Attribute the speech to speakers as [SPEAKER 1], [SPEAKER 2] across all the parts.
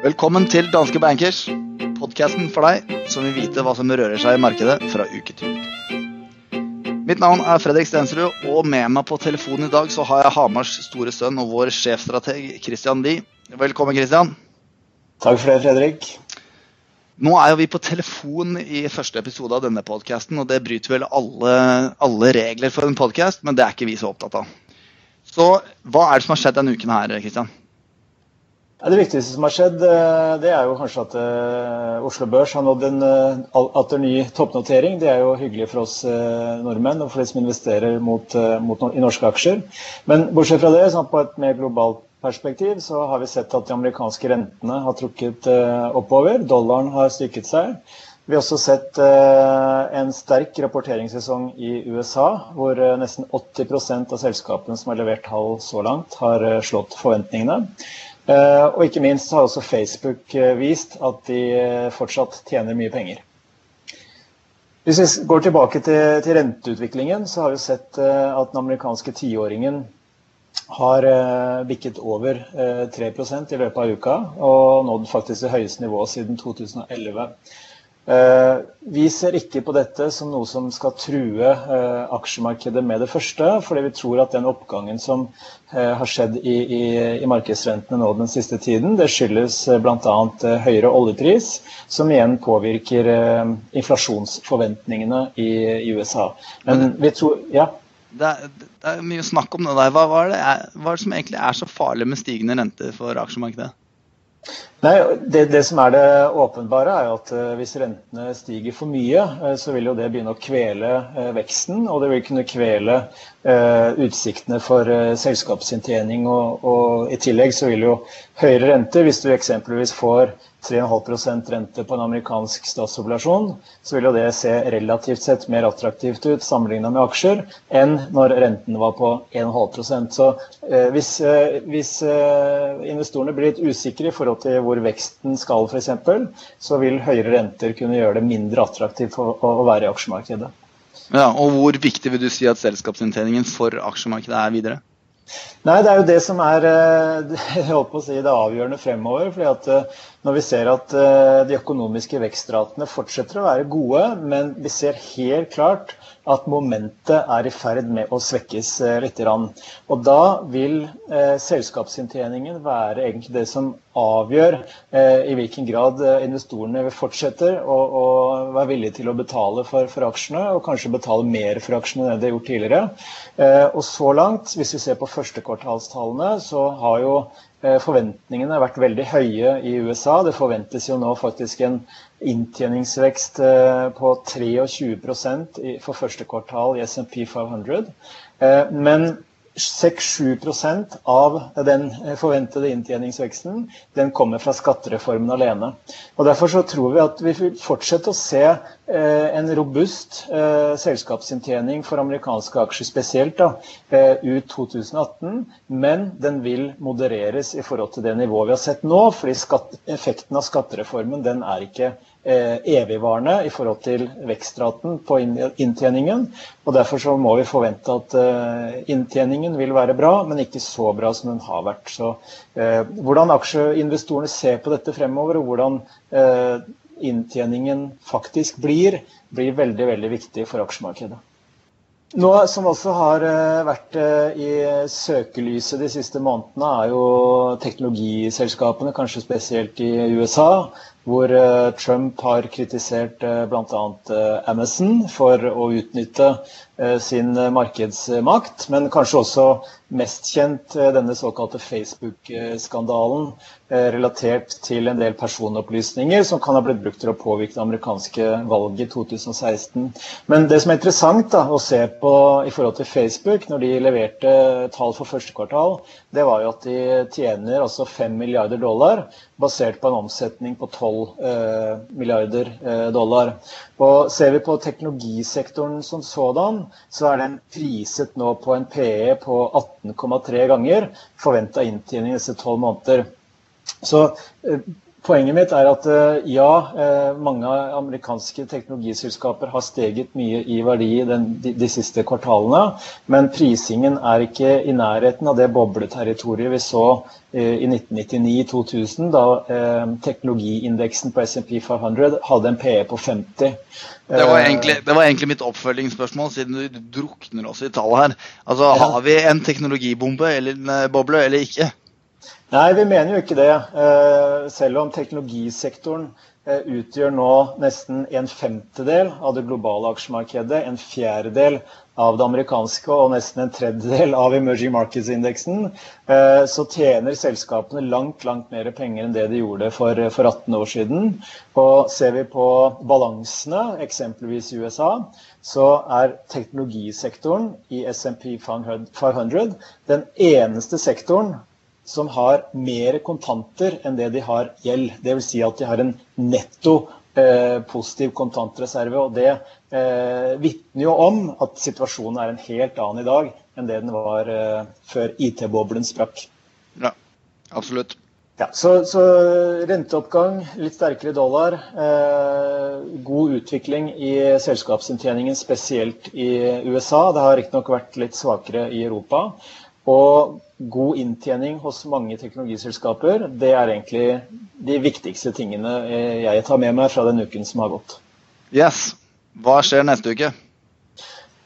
[SPEAKER 1] Velkommen til Danske Bankers, podkasten for deg som vil vite hva som rører seg i markedet fra uke til uke. Mitt navn er Fredrik Stensrud, og med meg på telefonen i dag så har jeg Hamars store sønn og vår sjefstrateg Christian Lie. Velkommen, Christian.
[SPEAKER 2] Takk for det, Fredrik.
[SPEAKER 1] Nå er jo vi på telefon i første episode av denne podkasten, og det bryter vel alle, alle regler for en podkast, men det er ikke vi så opptatt av. Så hva er det som har skjedd denne uken her, Christian?
[SPEAKER 2] Det viktigste som har skjedd, eh, det er jo kanskje at eh, Oslo Børs har nådd en eh, atter ny toppnotering. Det er jo hyggelig for oss nordmenn og for de som investerer mot, mot, i norske aksjer. Men bortsett fra det, sånn på et mer globalt perspektiv, så har vi sett at de amerikanske rentene har trukket oppover. Dollaren har styrket seg. Vi har også sett en sterk rapporteringssesong i USA, hvor nesten 80% av selskapene som har levert tall så langt, har slått forventningene. Eh, og ikke minst har også Facebook eh, vist at de eh, fortsatt tjener mye penger. Hvis vi går tilbake til, til renteutviklingen, så har vi sett at den amerikanske tiåringen har bikket over 3% i løpet av uka, og nådd faktisk det høyeste nivået siden 2011. Eh, vi ser ikke på dette som noe som skal true eh, aksjemarkedet med det første, fordi vi tror at den oppgangen som eh, har skjedd i, i, i markedsrentene nå den siste tiden, det skyldes bl.a. høyere oljepris, som igjen påvirker inflasjonsforventningene i, i USA. Men vi tror Ja?
[SPEAKER 1] Det er, det er, mye snakk om det der. Hva, hva, er det, hva er det som egentlig er så farlig med stigende renter for aksjemarkedet?
[SPEAKER 2] Nei, det, det, som er det åpenbare, er at uh, hvis rentene stiger for mye, uh, så vil jo det begynne å kvele uh, veksten. Og det vil kunne kvele utsiktene for selskapsinntjening. Og, og, i tillegg så vil jo høyere rente, hvis du eksempelvis får 3,5% rente på en amerikansk statsobligasjon, så vil jo det se relativt sett mer attraktivt ut sammenlignet med aksjer enn når renten var på 1,5% Så eh, hvis, eh, hvis eh, investorene blir litt usikre i forhold til hvor veksten skal f.eks., så vil høyere renter kunne gjøre det mindre attraktivt å, å være i aksjemarkedet.
[SPEAKER 1] Ja, og Hvor viktig vil du si at selskapsinntjeningen for aksjemarkedet er videre?
[SPEAKER 2] Nei, Det er jo det som er eh, jeg håper å si, det avgjørende fremover. fordi at eh, Når vi ser at eh, de økonomiske vekstratene fortsetter å være gode, men vi ser helt klart at momentet er i ferd med å svekkes litt. Og da vil eh, selskapsinntjeningen være egentlig det som avgjør eh, i hvilken grad investorene fortsetter å, å være villige til å betale for, for, aksjene, og kanskje betale mer for aksjene enn de har gjort tidligere. Eh, og så langt, hvis vi ser på førstekvartalstallene, så har jo Eh, forventningene har vært veldig høye i USA. Det forventes jo nå faktisk en inntjeningsvekst eh, på 23% for første kvartal i SMP 500. Eh, men 6-7 av den forventede inntjeningsveksten den kommer fra skattereformen alene. Og Derfor så tror vi at vi vil fortsette å se eh, en robust eh, selskapsinntjening for amerikanske aksjer spesielt da, eh, ut 2018, men den vil modereres i forhold til det nivået vi har sett nå, fordi skatt, effekten av skattereformen den er ikke Eh, evigvarende i forhold til vekstraten på inntjeningen. og Derfor så må vi forvente at eh, inntjeningen vil være bra, men ikke så bra som den har vært. Så eh, Hvordan aksjeinvestorene ser på dette fremover, og hvordan inntjeningen faktisk blir, blir veldig, veldig viktig for aksjemarkedet. Noe som også har vært i søkelyset de siste månedene, er jo teknologiselskapene, kanskje spesielt i USA hvor eh, Trump har kritisert eh, bl.a. Eh, Amazon for å utnytte sin markedsmakt, men kanskje også mest kjent denne såkalte Facebook-skandalen relatert til en del personopplysninger som kan ha blitt brukt til å påvirke det amerikanske valget i 2016. Men det som er interessant da, å se på i forhold til Facebook, når de leverte tall for første kvartal, det var jo at de tjener altså 5 milliarder dollar basert på en omsetning på 12 eh, milliarder eh, dollar. Og Ser vi på teknologisektoren som sådan, så er den priset nå på en PE på 18,3 ganger forventa inntjening disse tolv måneder. Så eh, Poenget mitt er at eh, ja, eh, mange amerikanske teknologiselskaper har steget mye i verdi den, de, de, siste kvartalene, men prisingen er ikke i nærheten av det bobleterritoriet vi så eh, i 1999-2000, da eh, teknologiindeksen på SMP 500 hadde en PE på 50.
[SPEAKER 1] Det var, egentlig, det var egentlig mitt oppfølgingsspørsmål, siden du drukner oss i tallet her. Altså, Har vi en teknologibombe eller en boble eller ikke?
[SPEAKER 2] Nei, vi mener jo ikke det. Eh, selv om teknologisektoren eh, utgjør nå nesten en femtedel av det globale aksjemarkedet, en fjerdedel av det amerikanske og nesten en tredjedel av emerging markets-indeksen, eh, så tjener selskapene langt langt mer penger enn det de gjorde for, for 18 år siden. Og ser vi på balansene, eksempelvis i USA, så er teknologisektoren i SMP 500 den eneste sektoren som har mer kontanter enn det de har gjeld. Dvs. Si at de har en netto eh, positiv kontantreserve. og Det eh, vitner jo om at situasjonen er en helt annen i dag enn det den var eh, før IT-boblen sprakk.
[SPEAKER 1] Ja, absolutt.
[SPEAKER 2] Ja, så, så, renteoppgang, litt sterkere dollar, eh, god utvikling i selskapsinntjeningen, spesielt i USA. Det har riktignok vært litt svakere i Europa. Og god inntjening hos mange teknologiselskaper, det er egentlig de viktigste tingene jeg tar med meg fra den uken som har gått.
[SPEAKER 1] Yes. Hva skjer neste uke?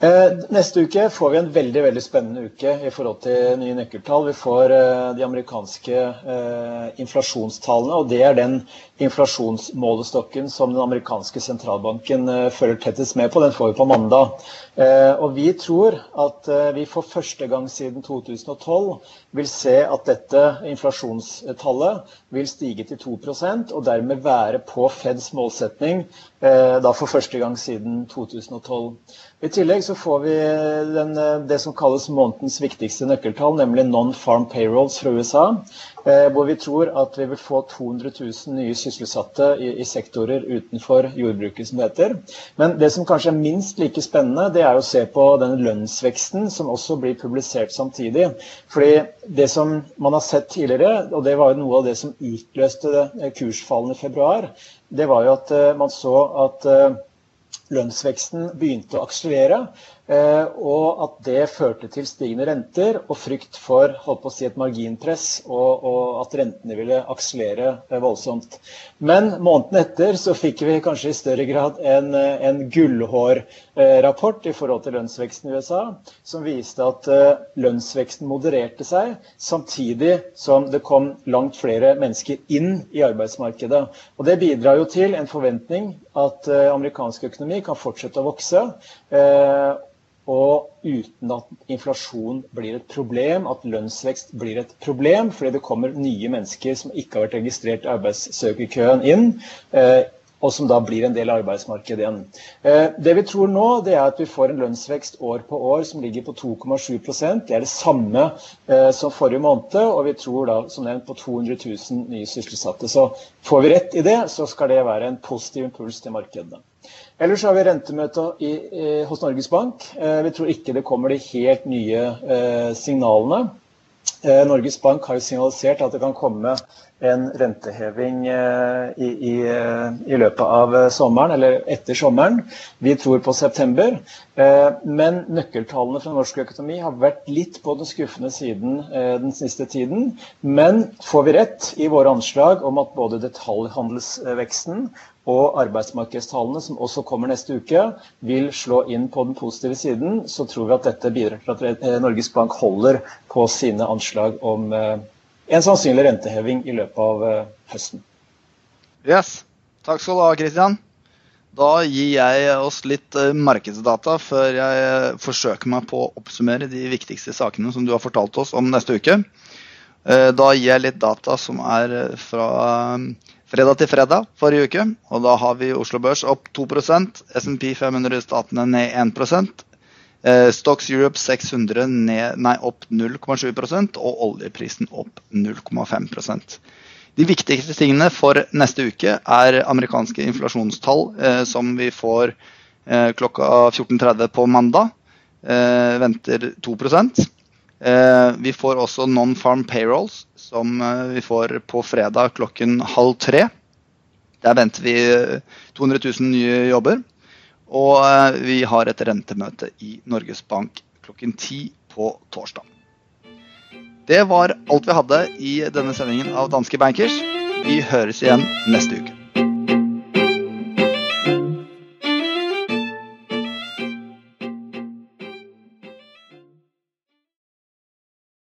[SPEAKER 2] Eh, neste uke får vi en veldig veldig spennende uke i forhold til nye nøkkeltall. Vi får eh, de amerikanske eh, inflasjonstallene, og det er den inflasjonsmålestokken som den amerikanske sentralbanken følger tettest med på. Den får vi på mandag. Og vi tror at vi for første gang siden 2012 vil se at dette inflasjonstallet vil stige til 2% og dermed være på Feds målsetning da for første gang siden 2012. I tillegg så får vi den, det som kalles månedens viktigste nøkkeltall, nemlig non-farm payrolls fra USA. Eh, hvor vi tror at vi vil få 200 000 nye sysselsatte i, i, sektorer utenfor jordbruket, som det heter. Men det som kanskje er minst like spennende, det er å se på den lønnsveksten som også blir publisert samtidig. Fordi det som man har sett tidligere, og det var jo noe av det som utløste kursfallene i februar, det var jo at eh, man så at eh, lønnsveksten begynte å akselerere. Eh, og at det førte til stigende renter og frykt for holdt på å si, et marginpress, og, og at rentene ville akselere eh, voldsomt. Men måneden etter så fikk vi kanskje i større grad en, eh, en gullhårrapport i forhold til lønnsveksten i USA, som viste at lønnsveksten modererte seg, samtidig som det kom langt flere mennesker inn i arbeidsmarkedet. Og Det bidrar jo til en forventning at amerikansk økonomi kan fortsette å vokse og uten at inflasjon blir et problem, at lønnsvekst blir et problem, fordi det kommer nye mennesker som ikke har vært registrert i arbeidssøkerkøen inn, eh, og som da blir en del av arbeidsmarkedet igjen. Eh, det vi tror nå, det er at vi får en lønnsvekst år på år som ligger på 2,7 Det er det samme eh, som forrige måned, og vi tror da som nevnt på 200 000 nye sysselsatte. Så får vi rett i det, så skal det være en positiv impuls til markedene. Ellers har vi rentemøte i, i, hos Norges Bank. Eh, vi tror ikke det kommer de helt nye eh, signalene. Eh, Norges Bank har jo signalisert at det kan komme en renteheving eh, i, i, eh, i, løpet av eh, sommeren, eller etter sommeren. Vi tror på september. Men nøkkeltallene fra norsk økonomi har vært litt på den skuffende siden den siste tiden. Men får vi rett i våre anslag om at både detaljhandelsveksten og arbeidsmarkedstallene, som også kommer neste uke, vil slå inn på den positive siden, så tror vi at dette bidrar til at Norges Bank holder på sine anslag om en sannsynlig renteheving i løpet av eh, høsten.
[SPEAKER 1] Yes. Takk skal du ha, Kristian. Da gir jeg oss litt markedsdata før jeg forsøker meg på å oppsummere de viktigste sakene som du har fortalt oss om neste uke. Da gir jeg litt data som er fra fredag til fredag forrige uke. Og da har vi Oslo Børs opp 2 SMP 500-statene ned 1 eh, Stocks Europe 600 ned, nei, opp 0,7% og oljeprisen opp 0,5% De viktigste tingene for neste uke er amerikanske inflasjonstall, eh, som vi får eh, klokka 14.30 på mandag. Eh, venter 2% Vi får også non-farm payrolls, som vi får på fredag klokken halv tre. Der venter vi 200 000 nye jobber. Og vi har et rentemøte i Norges Bank klokken ti på torsdag. Det var alt vi hadde i denne sendingen av Danske Bankers. Vi høres igjen neste uke.